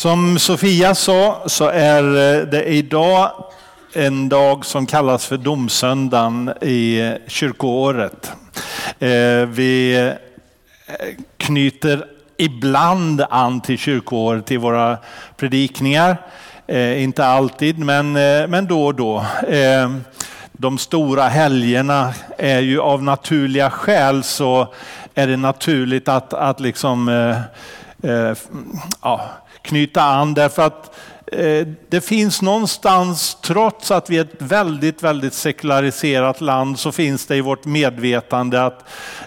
Som Sofia sa så är eh, det idag en dag som kallas för domsöndagen i eh, kyrkoåret. Eh, vi knyter ibland an till kyrkoåret i våra predikningar. Inte alltid, men, men då och då. De stora helgerna är ju av naturliga skäl så är det naturligt att, att liksom, ja, knyta an därför att eh, det finns någonstans, trots att vi är ett väldigt, väldigt sekulariserat land, så finns det i vårt medvetande, att,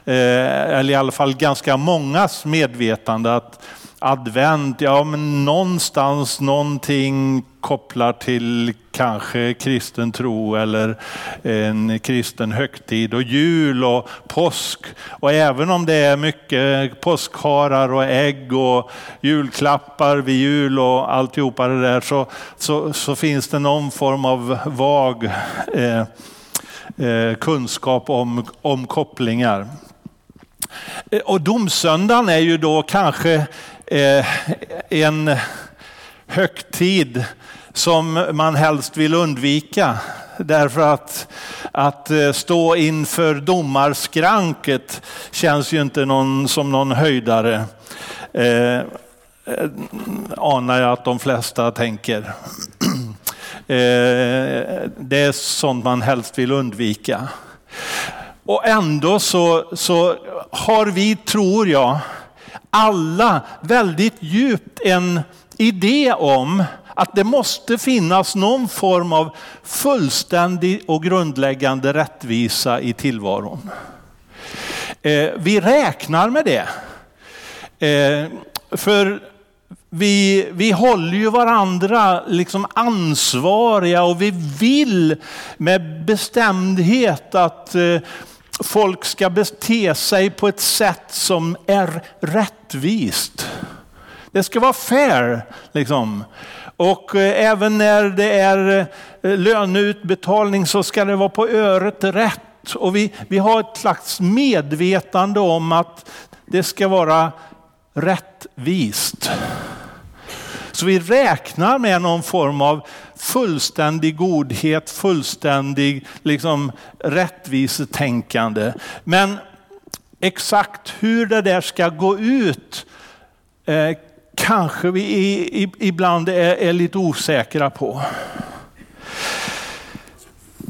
eh, eller i alla fall ganska mångas medvetande, att advent, ja men någonstans någonting kopplar till kanske kristen tro eller en kristen högtid och jul och påsk. Och även om det är mycket påskharar och ägg och julklappar vid jul och alltihopa det där så, så, så finns det någon form av vag eh, eh, kunskap om, om kopplingar. Eh, och domsöndagen är ju då kanske Eh, en högtid som man helst vill undvika. Därför att, att eh, stå inför domarskranket känns ju inte någon, som någon höjdare. Eh, anar jag att de flesta tänker. Eh, det är sånt man helst vill undvika. Och ändå så, så har vi, tror jag, alla väldigt djupt en idé om att det måste finnas någon form av fullständig och grundläggande rättvisa i tillvaron. Eh, vi räknar med det. Eh, för vi, vi håller ju varandra liksom ansvariga och vi vill med bestämdhet att eh, folk ska bete sig på ett sätt som är rättvist. Det ska vara fair. Liksom. Och eh, även när det är eh, löneutbetalning så ska det vara på öret rätt. Och vi, vi har ett slags medvetande om att det ska vara rättvist. Så vi räknar med någon form av fullständig godhet, fullständig liksom, rättvisetänkande. Men exakt hur det där ska gå ut eh, kanske vi i, i, ibland är, är lite osäkra på.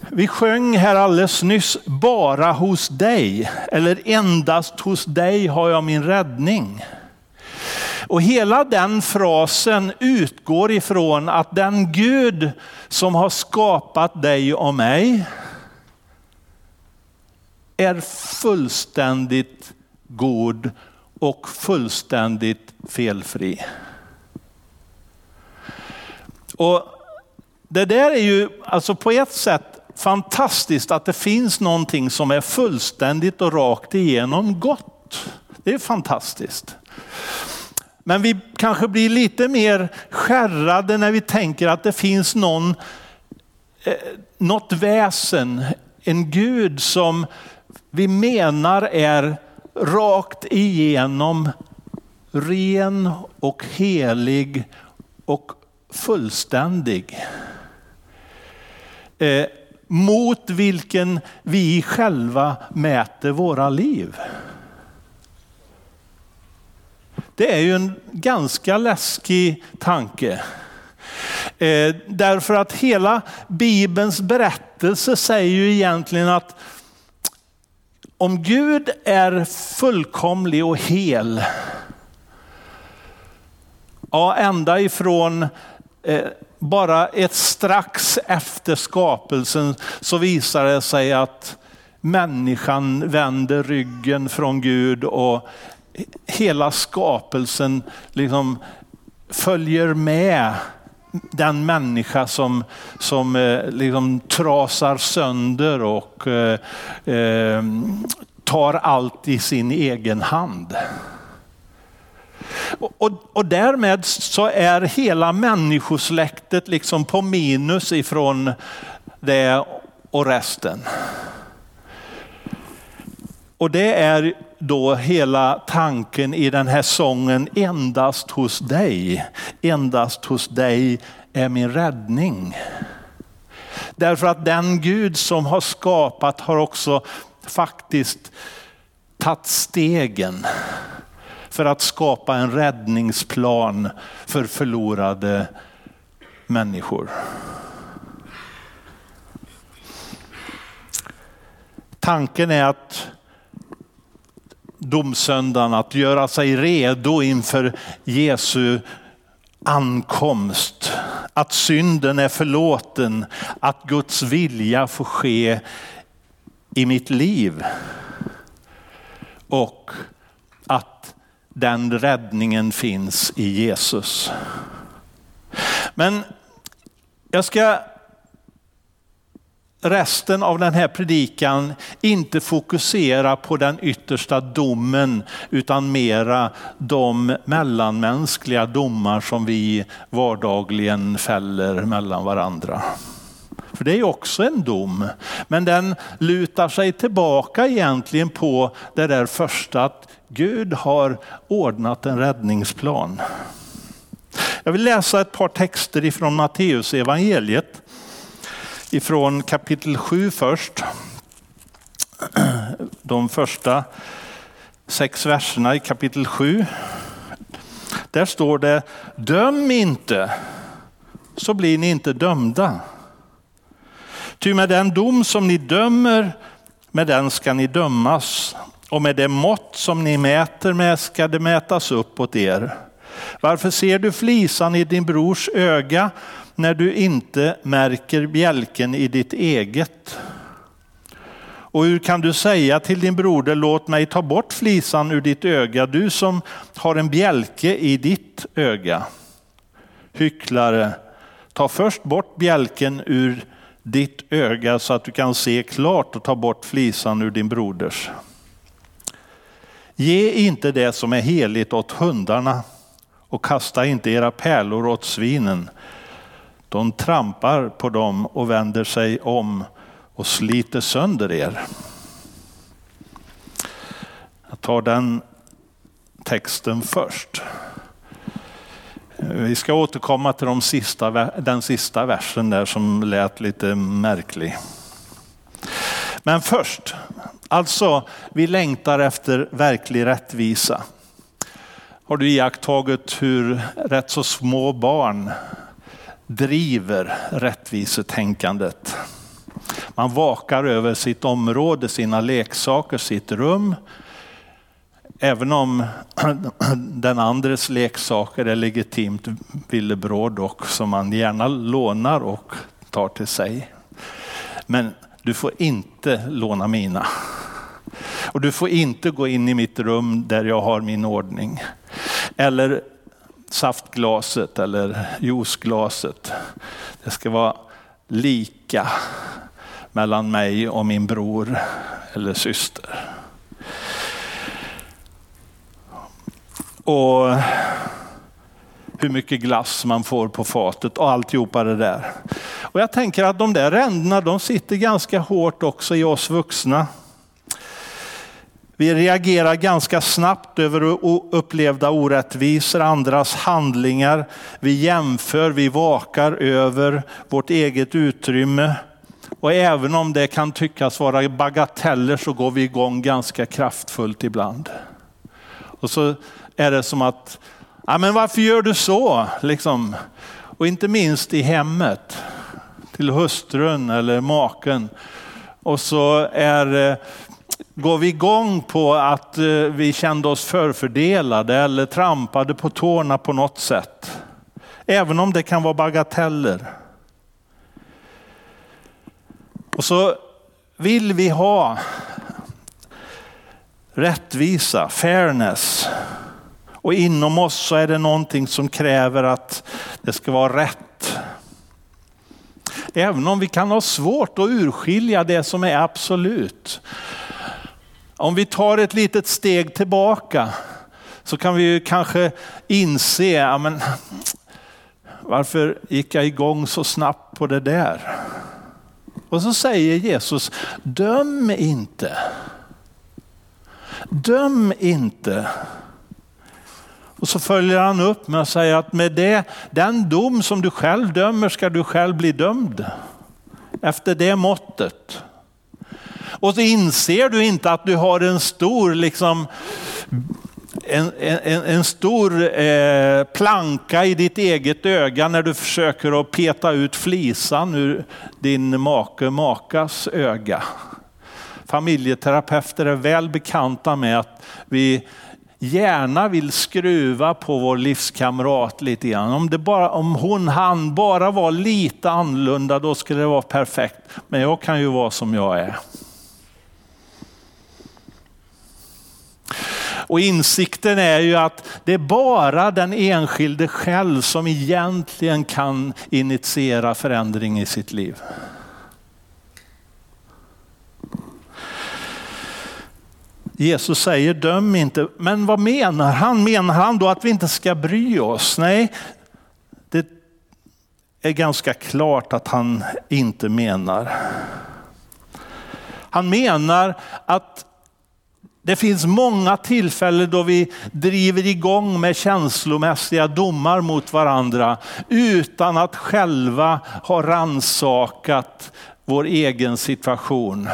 Vi sjöng här alldeles nyss, bara hos dig, eller endast hos dig har jag min räddning. Och hela den frasen utgår ifrån att den Gud som har skapat dig och mig är fullständigt god och fullständigt felfri. Och Det där är ju alltså på ett sätt fantastiskt att det finns någonting som är fullständigt och rakt igenom gott. Det är fantastiskt. Men vi kanske blir lite mer skärrade när vi tänker att det finns någon, eh, något väsen, en Gud som vi menar är rakt igenom ren och helig och fullständig. Eh, mot vilken vi själva mäter våra liv. Det är ju en ganska läskig tanke. Eh, därför att hela Bibelns berättelse säger ju egentligen att om Gud är fullkomlig och hel, ja ända ifrån eh, bara ett strax efter skapelsen så visar det sig att människan vänder ryggen från Gud och hela skapelsen liksom följer med den människa som, som eh, liksom trasar sönder och eh, eh, tar allt i sin egen hand. Och, och, och, därmed så är hela människosläktet liksom på minus ifrån det och resten. Och det är då hela tanken i den här sången, endast hos dig, endast hos dig är min räddning. Därför att den Gud som har skapat har också faktiskt tagit stegen för att skapa en räddningsplan för förlorade människor. Tanken är att domsöndagen, att göra sig redo inför Jesu ankomst. Att synden är förlåten, att Guds vilja får ske i mitt liv. Och att den räddningen finns i Jesus. Men jag ska resten av den här predikan inte fokusera på den yttersta domen utan mera de mellanmänskliga domar som vi vardagligen fäller mellan varandra. För det är också en dom, men den lutar sig tillbaka egentligen på det där första att Gud har ordnat en räddningsplan. Jag vill läsa ett par texter ifrån Matteus evangeliet ifrån kapitel 7 först. De första sex verserna i kapitel 7. Där står det, döm inte så blir ni inte dömda. Ty med den dom som ni dömer, med den ska ni dömas. Och med det mått som ni mäter med ska det mätas upp åt er. Varför ser du flisan i din brors öga när du inte märker bjälken i ditt eget? Och hur kan du säga till din broder, låt mig ta bort flisan ur ditt öga, du som har en bjälke i ditt öga? Hycklare, ta först bort bjälken ur ditt öga så att du kan se klart och ta bort flisan ur din broders. Ge inte det som är heligt åt hundarna och kasta inte era pärlor åt svinen. De trampar på dem och vänder sig om och sliter sönder er. Jag tar den texten först. Vi ska återkomma till de sista, den sista versen där som lät lite märklig. Men först, alltså vi längtar efter verklig rättvisa. Har du iakttagit hur rätt så små barn driver rättvisetänkandet? Man vakar över sitt område, sina leksaker, sitt rum. Även om den andres leksaker är legitimt villebråd och som man gärna lånar och tar till sig. Men du får inte låna mina. Och du får inte gå in i mitt rum där jag har min ordning. Eller saftglaset eller juiceglaset. Det ska vara lika mellan mig och min bror eller syster. Och hur mycket glass man får på fatet och alltihopa det där. Och jag tänker att de där ränderna de sitter ganska hårt också i oss vuxna. Vi reagerar ganska snabbt över upplevda orättvisor, andras handlingar. Vi jämför, vi vakar över vårt eget utrymme. Och även om det kan tyckas vara bagateller så går vi igång ganska kraftfullt ibland. Och så är det som att, ja, men varför gör du så? Liksom. Och inte minst i hemmet, till hustrun eller maken. Och så är eh, går vi igång på att eh, vi kände oss förfördelade eller trampade på tårna på något sätt. Även om det kan vara bagateller. Och så vill vi ha rättvisa, fairness. Och inom oss så är det någonting som kräver att det ska vara rätt. Även om vi kan ha svårt att urskilja det som är absolut. Om vi tar ett litet steg tillbaka så kan vi ju kanske inse, ja, men, varför gick jag igång så snabbt på det där? Och så säger Jesus, döm inte. Döm inte. Och så följer han upp med att säga att med det, den dom som du själv dömer ska du själv bli dömd. Efter det måttet. Och så inser du inte att du har en stor liksom, en, en, en stor eh, planka i ditt eget öga när du försöker att peta ut flisan ur din make makas öga. Familjeterapeuter är väl bekanta med att vi gärna vill skruva på vår livskamrat lite grann. Om, det bara, om hon, han bara var lite annorlunda då skulle det vara perfekt. Men jag kan ju vara som jag är. Och insikten är ju att det är bara den enskilde själv som egentligen kan initiera förändring i sitt liv. Jesus säger döm inte, men vad menar han? Menar han då att vi inte ska bry oss? Nej, det är ganska klart att han inte menar. Han menar att det finns många tillfällen då vi driver igång med känslomässiga domar mot varandra utan att själva ha ransakat vår egen situation.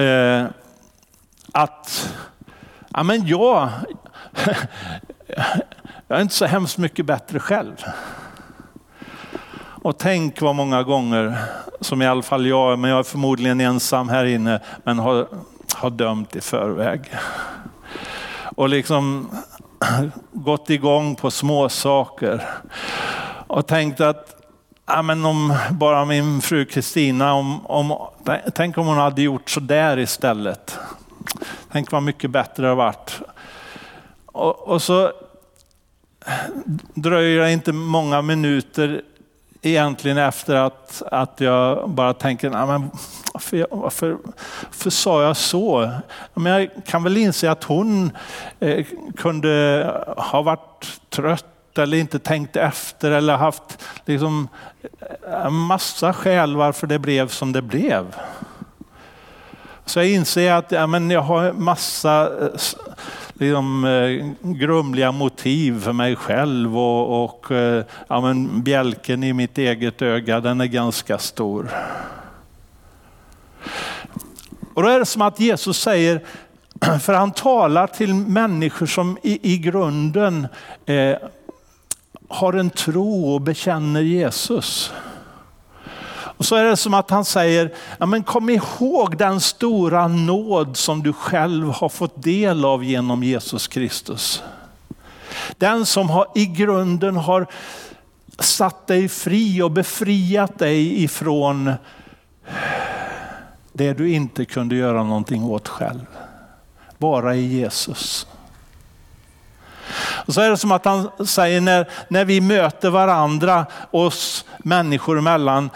Eh, att, ja men jag, jag är inte så hemskt mycket bättre själv. Och tänk vad många gånger som i alla fall jag, men jag är förmodligen ensam här inne, men har, har dömt i förväg. Och liksom gått igång på små saker och tänkt att ja, men om bara min fru Kristina, om, om, tänk om hon hade gjort så där istället. Tänk vad mycket bättre det hade varit. Och, och så dröjer det inte många minuter egentligen efter att, att jag bara tänker, men varför, varför, varför sa jag så? Men jag kan väl inse att hon eh, kunde ha varit trött eller inte tänkt efter eller haft liksom, en massa skäl varför det blev som det blev. Så jag inser att ja, men jag har massa eh, liksom, eh, grumliga motiv för mig själv och, och eh, ja, men bjälken i mitt eget öga den är ganska stor. Och då är det som att Jesus säger, för han talar till människor som i, i grunden eh, har en tro och bekänner Jesus. Och så är det som att han säger, ja, men kom ihåg den stora nåd som du själv har fått del av genom Jesus Kristus. Den som har, i grunden har satt dig fri och befriat dig ifrån det du inte kunde göra någonting åt själv. Bara i Jesus. Och så är det som att han säger när, när vi möter varandra, oss människor emellan,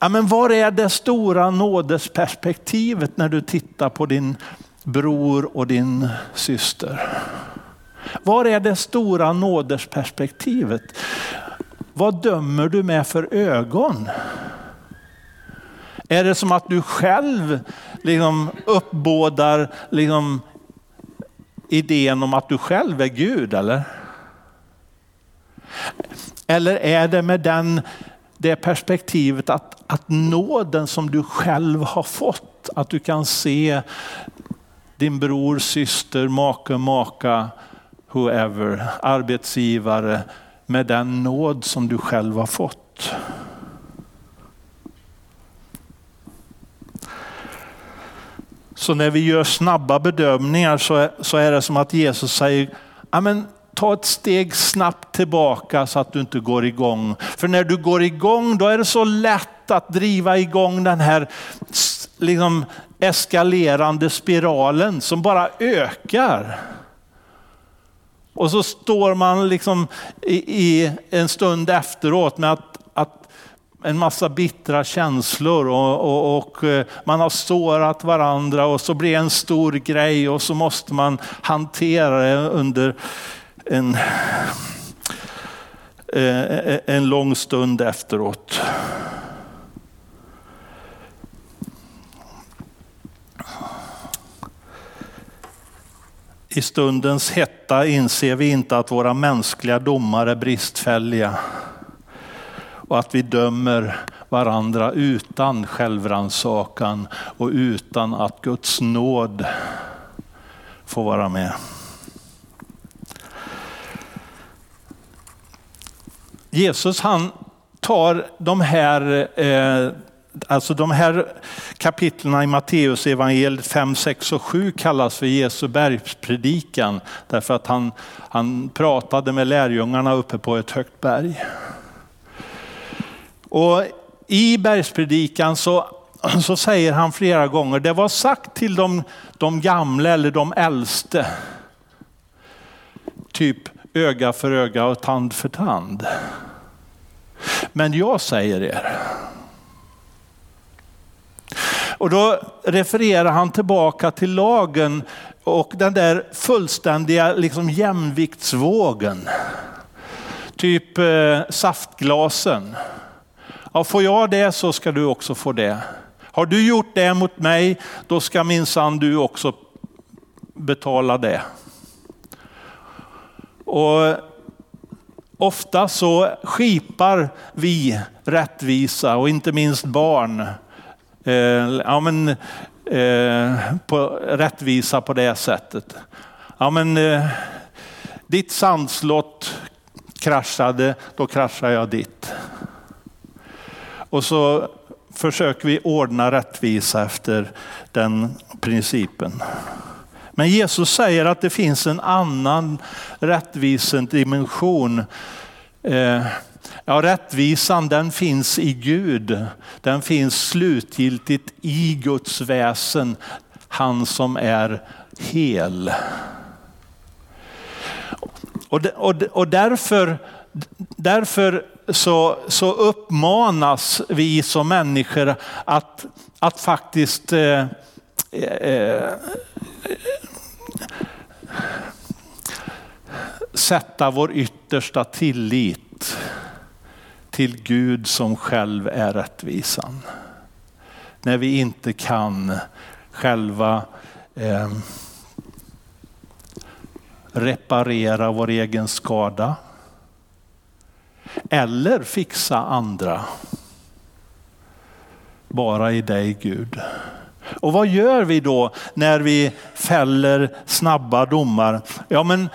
Ja, men var är det stora nådesperspektivet när du tittar på din bror och din syster? Var är det stora nådesperspektivet? Vad dömer du med för ögon? Är det som att du själv liksom uppbådar liksom idén om att du själv är Gud eller? Eller är det med den det perspektivet att, att nåden som du själv har fått, att du kan se din bror, syster, make, maka, whoever, arbetsgivare med den nåd som du själv har fått. Så när vi gör snabba bedömningar så är, så är det som att Jesus säger, ta ett steg snabbt tillbaka så att du inte går igång. För när du går igång då är det så lätt att driva igång den här liksom, eskalerande spiralen som bara ökar. Och så står man liksom i, i en stund efteråt med att en massa bittra känslor och, och, och, eh, man har sårat varandra och så blir det en stor grej och så måste man hantera det under en, eh, en lång stund efteråt. I stundens hetta inser vi inte att våra mänskliga domar är bristfälliga och att vi dömer varandra utan självrannsakan och utan att Guds nåd får vara med. Jesus han tar de här, eh, alltså de här kapitlen i Matteus evangeliet 5, 6 och 7 kallas för Jesu bergspredikan. Därför att han, han pratade med lärjungarna uppe på ett högt berg. Och i bergspredikan så, så säger han flera gånger, det var sagt till de, de gamla eller de äldste, typ öga för öga och tand för tand. Men jag säger er. Och då refererar han tillbaka till lagen och den där fullständiga liksom jämviktsvågen. Typ eh, saftglasen. Ja, får jag det så ska du också få det. Har du gjort det mot mig, då ska minsann du också betala det. Och Ofta så skipar vi rättvisa och inte minst barn eh, ja, men, eh, på, rättvisa på det sättet. Ja, men, eh, ditt sandslott kraschade, då kraschar jag ditt. Och så försöker vi ordna rättvisa efter den principen. Men Jesus säger att det finns en annan rättvisedimension. Eh, ja, rättvisan den finns i Gud. Den finns slutgiltigt i Guds väsen. Han som är hel. Och, och, och därför, därför så, så uppmanas vi som människor att, att faktiskt eh, eh, sätta vår yttersta tillit till Gud som själv är rättvisan. När vi inte kan själva eh, reparera vår egen skada eller fixa andra. Bara i dig Gud. Och vad gör vi då när vi fäller snabba domar? Ja, men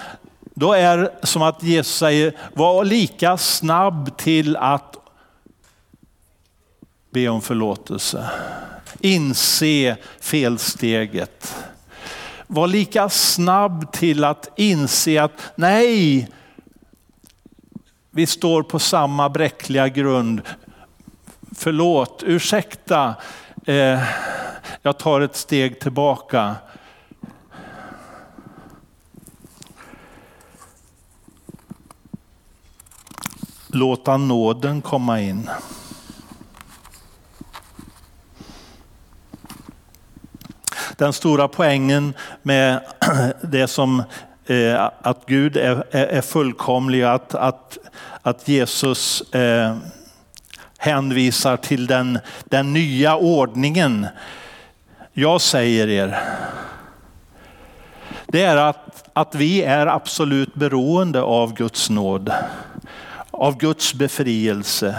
då är det som att Jesus säger, var lika snabb till att be om förlåtelse. Inse felsteget. Var lika snabb till att inse att nej, vi står på samma bräckliga grund. Förlåt, ursäkta, eh, jag tar ett steg tillbaka. Låta nåden komma in. Den stora poängen med det som eh, att Gud är, är fullkomlig, att, att, att Jesus eh, hänvisar till den, den nya ordningen. Jag säger er, det är att, att vi är absolut beroende av Guds nåd, av Guds befrielse.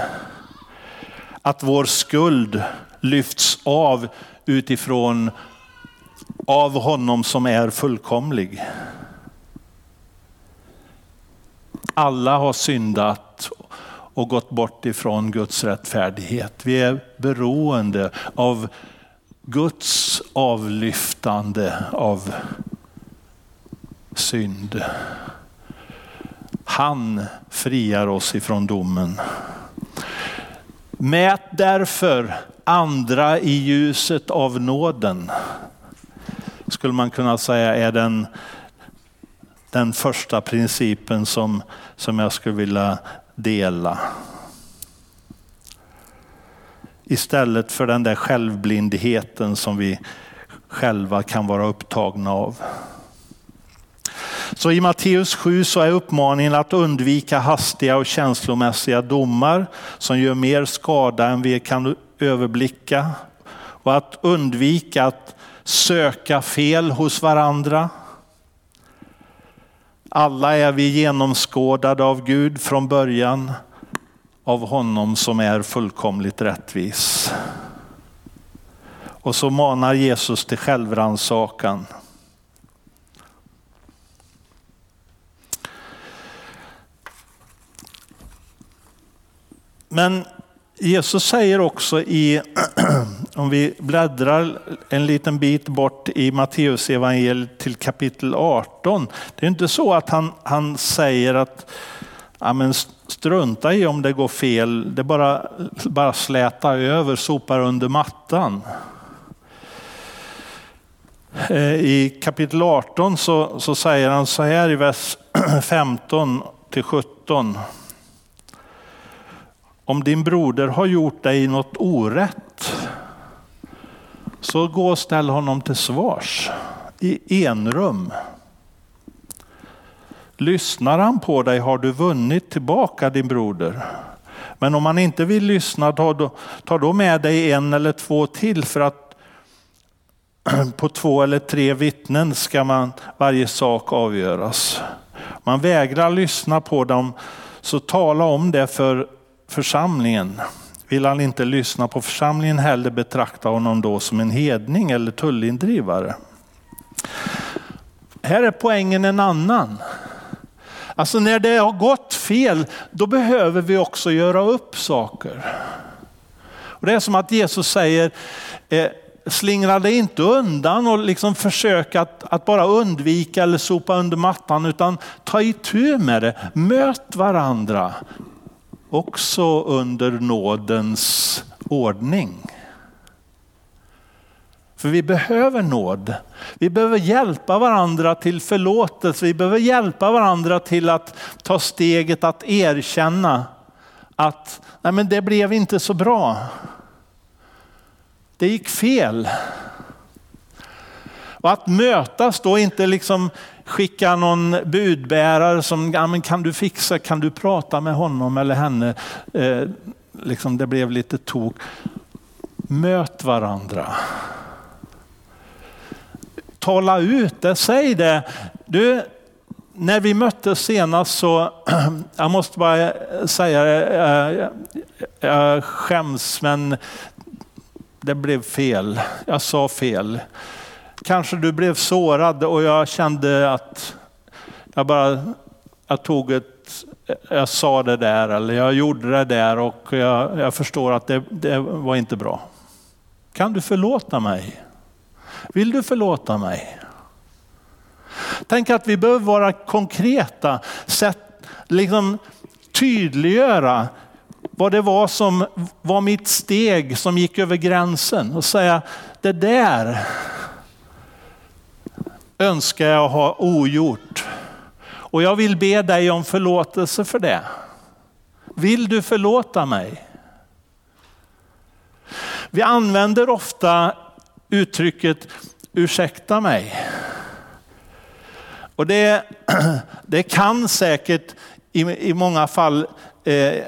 Att vår skuld lyfts av utifrån av honom som är fullkomlig. Alla har syndat och gått bort ifrån Guds rättfärdighet. Vi är beroende av Guds avlyftande av synd. Han friar oss ifrån domen. Mät därför andra i ljuset av nåden. Skulle man kunna säga är den, den första principen som, som jag skulle vilja dela. Istället för den där självblindheten som vi själva kan vara upptagna av. Så i Matteus 7 så är uppmaningen att undvika hastiga och känslomässiga domar som gör mer skada än vi kan överblicka. Och att undvika att söka fel hos varandra. Alla är vi genomskådade av Gud från början, av honom som är fullkomligt rättvis. Och så manar Jesus till självrannsakan. Men Jesus säger också i, om vi bläddrar en liten bit bort i Matteus evangeliet till kapitel 18. Det är inte så att han, han säger att ja, men strunta i om det går fel, det bara, bara släta över, sopar under mattan. Eh, I kapitel 18 så, så säger han så här i vers 15 till 17. Om din broder har gjort dig något orätt så gå och ställ honom till svars i enrum. Lyssnar han på dig har du vunnit tillbaka din broder. Men om han inte vill lyssna, ta då, ta då med dig en eller två till för att på två eller tre vittnen ska man varje sak avgöras. Man vägrar lyssna på dem, så tala om det för församlingen. Vill han inte lyssna på församlingen heller betrakta honom då som en hedning eller tullindrivare. Här är poängen en annan. Alltså när det har gått fel, då behöver vi också göra upp saker. Och det är som att Jesus säger, eh, slingra dig inte undan och liksom försök att, att, bara undvika eller sopa under mattan, utan ta itu med det. Möt varandra, också under nådens ordning. För vi behöver nåd. Vi behöver hjälpa varandra till förlåtelse. Vi behöver hjälpa varandra till att ta steget att erkänna att nej men det blev inte så bra. Det gick fel. Och att mötas då inte liksom skicka någon budbärare som, ja, men kan du fixa, kan du prata med honom eller henne? Eh, liksom det blev lite tok. Möt varandra. Tala ut det, säg det. Du, när vi möttes senast så, jag måste bara säga det, jag, jag skäms men det blev fel. Jag sa fel. Kanske du blev sårad och jag kände att jag bara jag tog ett, jag sa det där eller jag gjorde det där och jag, jag förstår att det, det var inte bra. Kan du förlåta mig? Vill du förlåta mig? Tänk att vi behöver vara konkreta, sätt, liksom tydliggöra vad det var som var mitt steg som gick över gränsen och säga det där önskar jag ha ogjort. Och jag vill be dig om förlåtelse för det. Vill du förlåta mig? Vi använder ofta uttrycket ursäkta mig. Och det, det kan säkert i, i många fall, eh,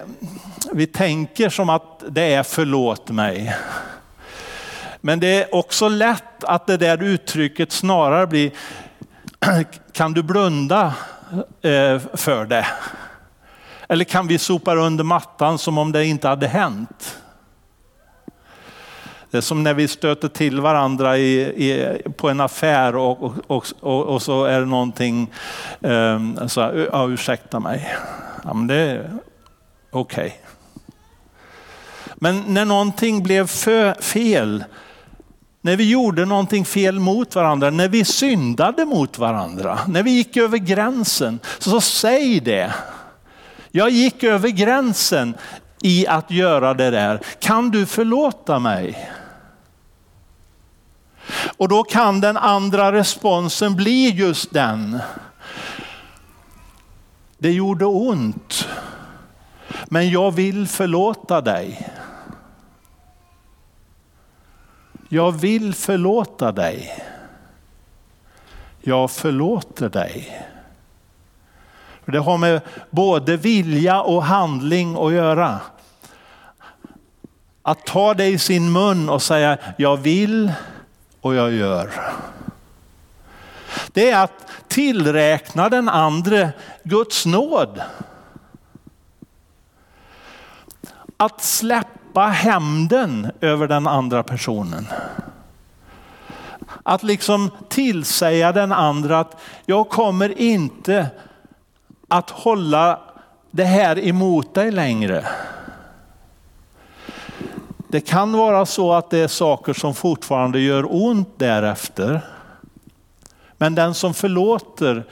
vi tänker som att det är förlåt mig. Men det är också lätt att det där uttrycket snarare blir, kan du blunda eh, för det? Eller kan vi sopa under mattan som om det inte hade hänt? Det är som när vi stöter till varandra i, i, på en affär och, och, och, och, så är det någonting, um, så, ja, ursäkta mig. Ja, men det är okej. Okay. Men när någonting blev för, fel, när vi gjorde någonting fel mot varandra, när vi syndade mot varandra, när vi gick över gränsen, så säg det. Jag gick över gränsen i att göra det där. Kan du förlåta mig? Och då kan den andra responsen bli just den. Det gjorde ont, men jag vill förlåta dig. Jag vill förlåta dig. Jag förlåter dig. Det har med både vilja och handling att göra. Att ta det i sin mun och säga jag vill och jag gör. Det är att tillräkna den andra Guds nåd. Att släppa hämnden över den andra personen. Att liksom tillsäga den andra att jag kommer inte att hålla det här emot dig längre. Det kan vara så att det är saker som fortfarande gör ont därefter. Men den som förlåter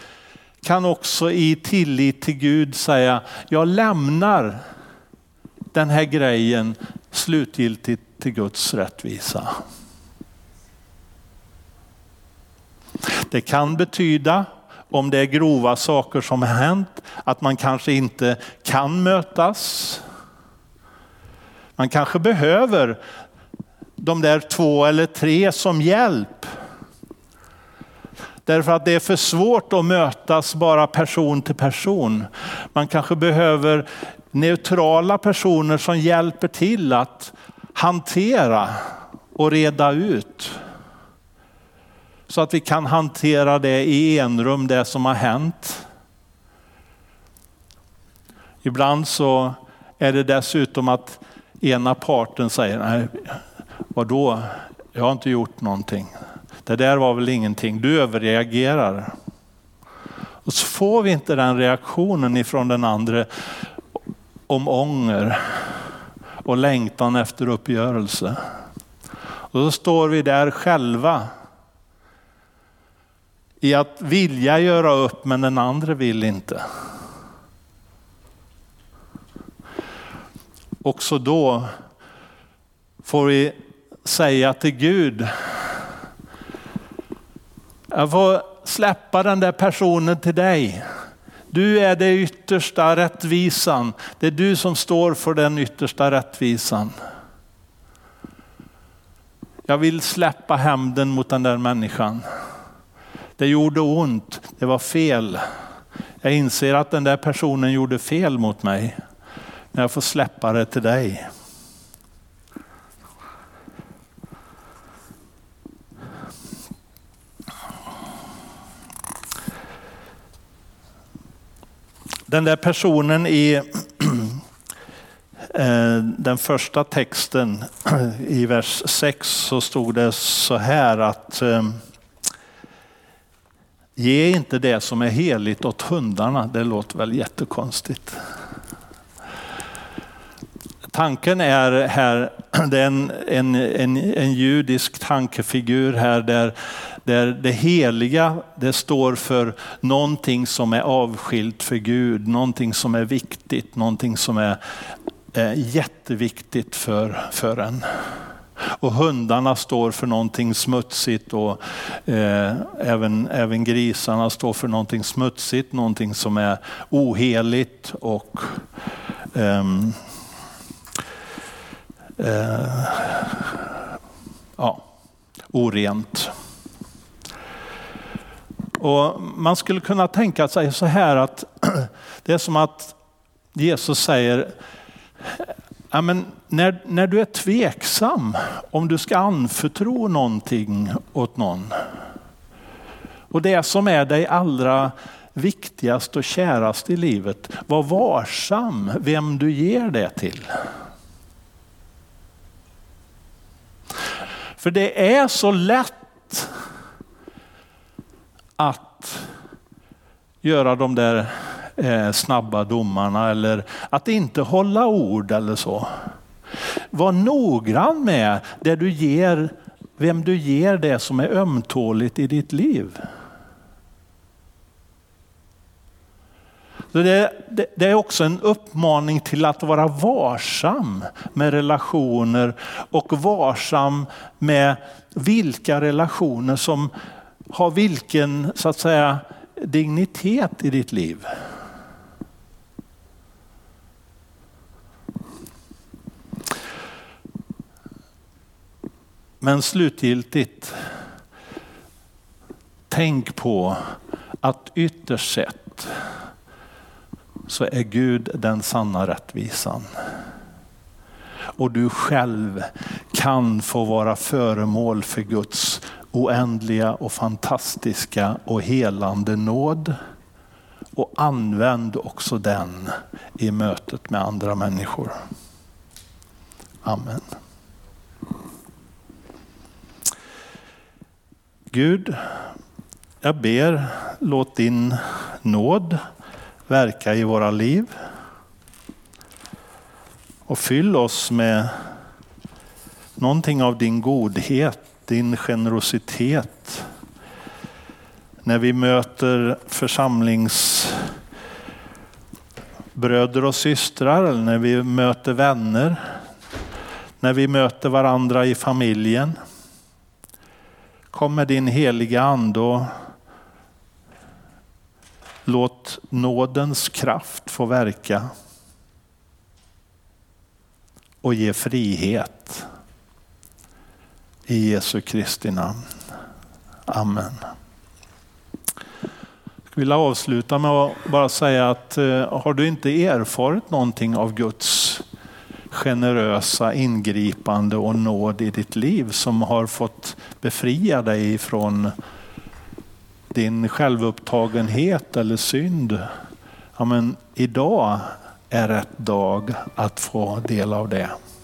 kan också i tillit till Gud säga, jag lämnar den här grejen slutgiltigt till Guds rättvisa. Det kan betyda, om det är grova saker som har hänt, att man kanske inte kan mötas. Man kanske behöver de där två eller tre som hjälp. Därför att det är för svårt att mötas bara person till person. Man kanske behöver neutrala personer som hjälper till att hantera och reda ut. Så att vi kan hantera det i enrum, det som har hänt. Ibland så är det dessutom att ena parten säger, nej vadå, jag har inte gjort någonting. Det där var väl ingenting, du överreagerar. Och så får vi inte den reaktionen ifrån den andra om ånger och längtan efter uppgörelse. Och då står vi där själva i att vilja göra upp men den andra vill inte. Också då får vi säga till Gud, jag får släppa den där personen till dig. Du är det yttersta rättvisan. Det är du som står för den yttersta rättvisan. Jag vill släppa hämnden mot den där människan. Det gjorde ont, det var fel. Jag inser att den där personen gjorde fel mot mig. Men jag får släppa det till dig. Den där personen i eh, den första texten i vers 6 så stod det så här att eh, Ge inte det som är heligt åt hundarna. Det låter väl jättekonstigt. Tanken är här, det är en, en, en, en judisk tankefigur här där, där det heliga det står för någonting som är avskilt för Gud, någonting som är viktigt, någonting som är eh, jätteviktigt för, för en. Och hundarna står för någonting smutsigt och eh, även, även grisarna står för någonting smutsigt, någonting som är oheligt och eh, eh, ja, orent. Och man skulle kunna tänka sig så här att det är som att Jesus säger Ja, men när, när du är tveksam om du ska anförtro någonting åt någon och det som är dig allra viktigast och kärast i livet, var varsam vem du ger det till. För det är så lätt att göra de där eh, snabba domarna eller att inte hålla ord eller så. Var noggrann med det du ger, vem du ger det som är ömtåligt i ditt liv. Det, det, det, är också en uppmaning till att vara varsam med relationer och varsam med vilka relationer som har vilken så att säga dignitet i ditt liv. Men slutgiltigt, tänk på att ytterst sett så är Gud den sanna rättvisan. Och du själv kan få vara föremål för Guds oändliga och fantastiska och helande nåd. Och använd också den i mötet med andra människor. Amen. Gud, jag ber, låt din nåd verka i våra liv. Och fyll oss med någonting av din godhet, din generositet. När vi möter församlingsbröder och systrar, eller när vi möter vänner, när vi möter varandra i familjen. Kom med din heliga ande och låt nådens kraft få verka och ge frihet. I Jesu Kristi namn. Amen. Jag vill avsluta med att bara säga att eh, har du inte erfarit någonting av Guds generösa ingripande och nåd i ditt liv som har fått befria dig från din självupptagenhet eller synd. Ja, men idag är rätt dag att få del av det.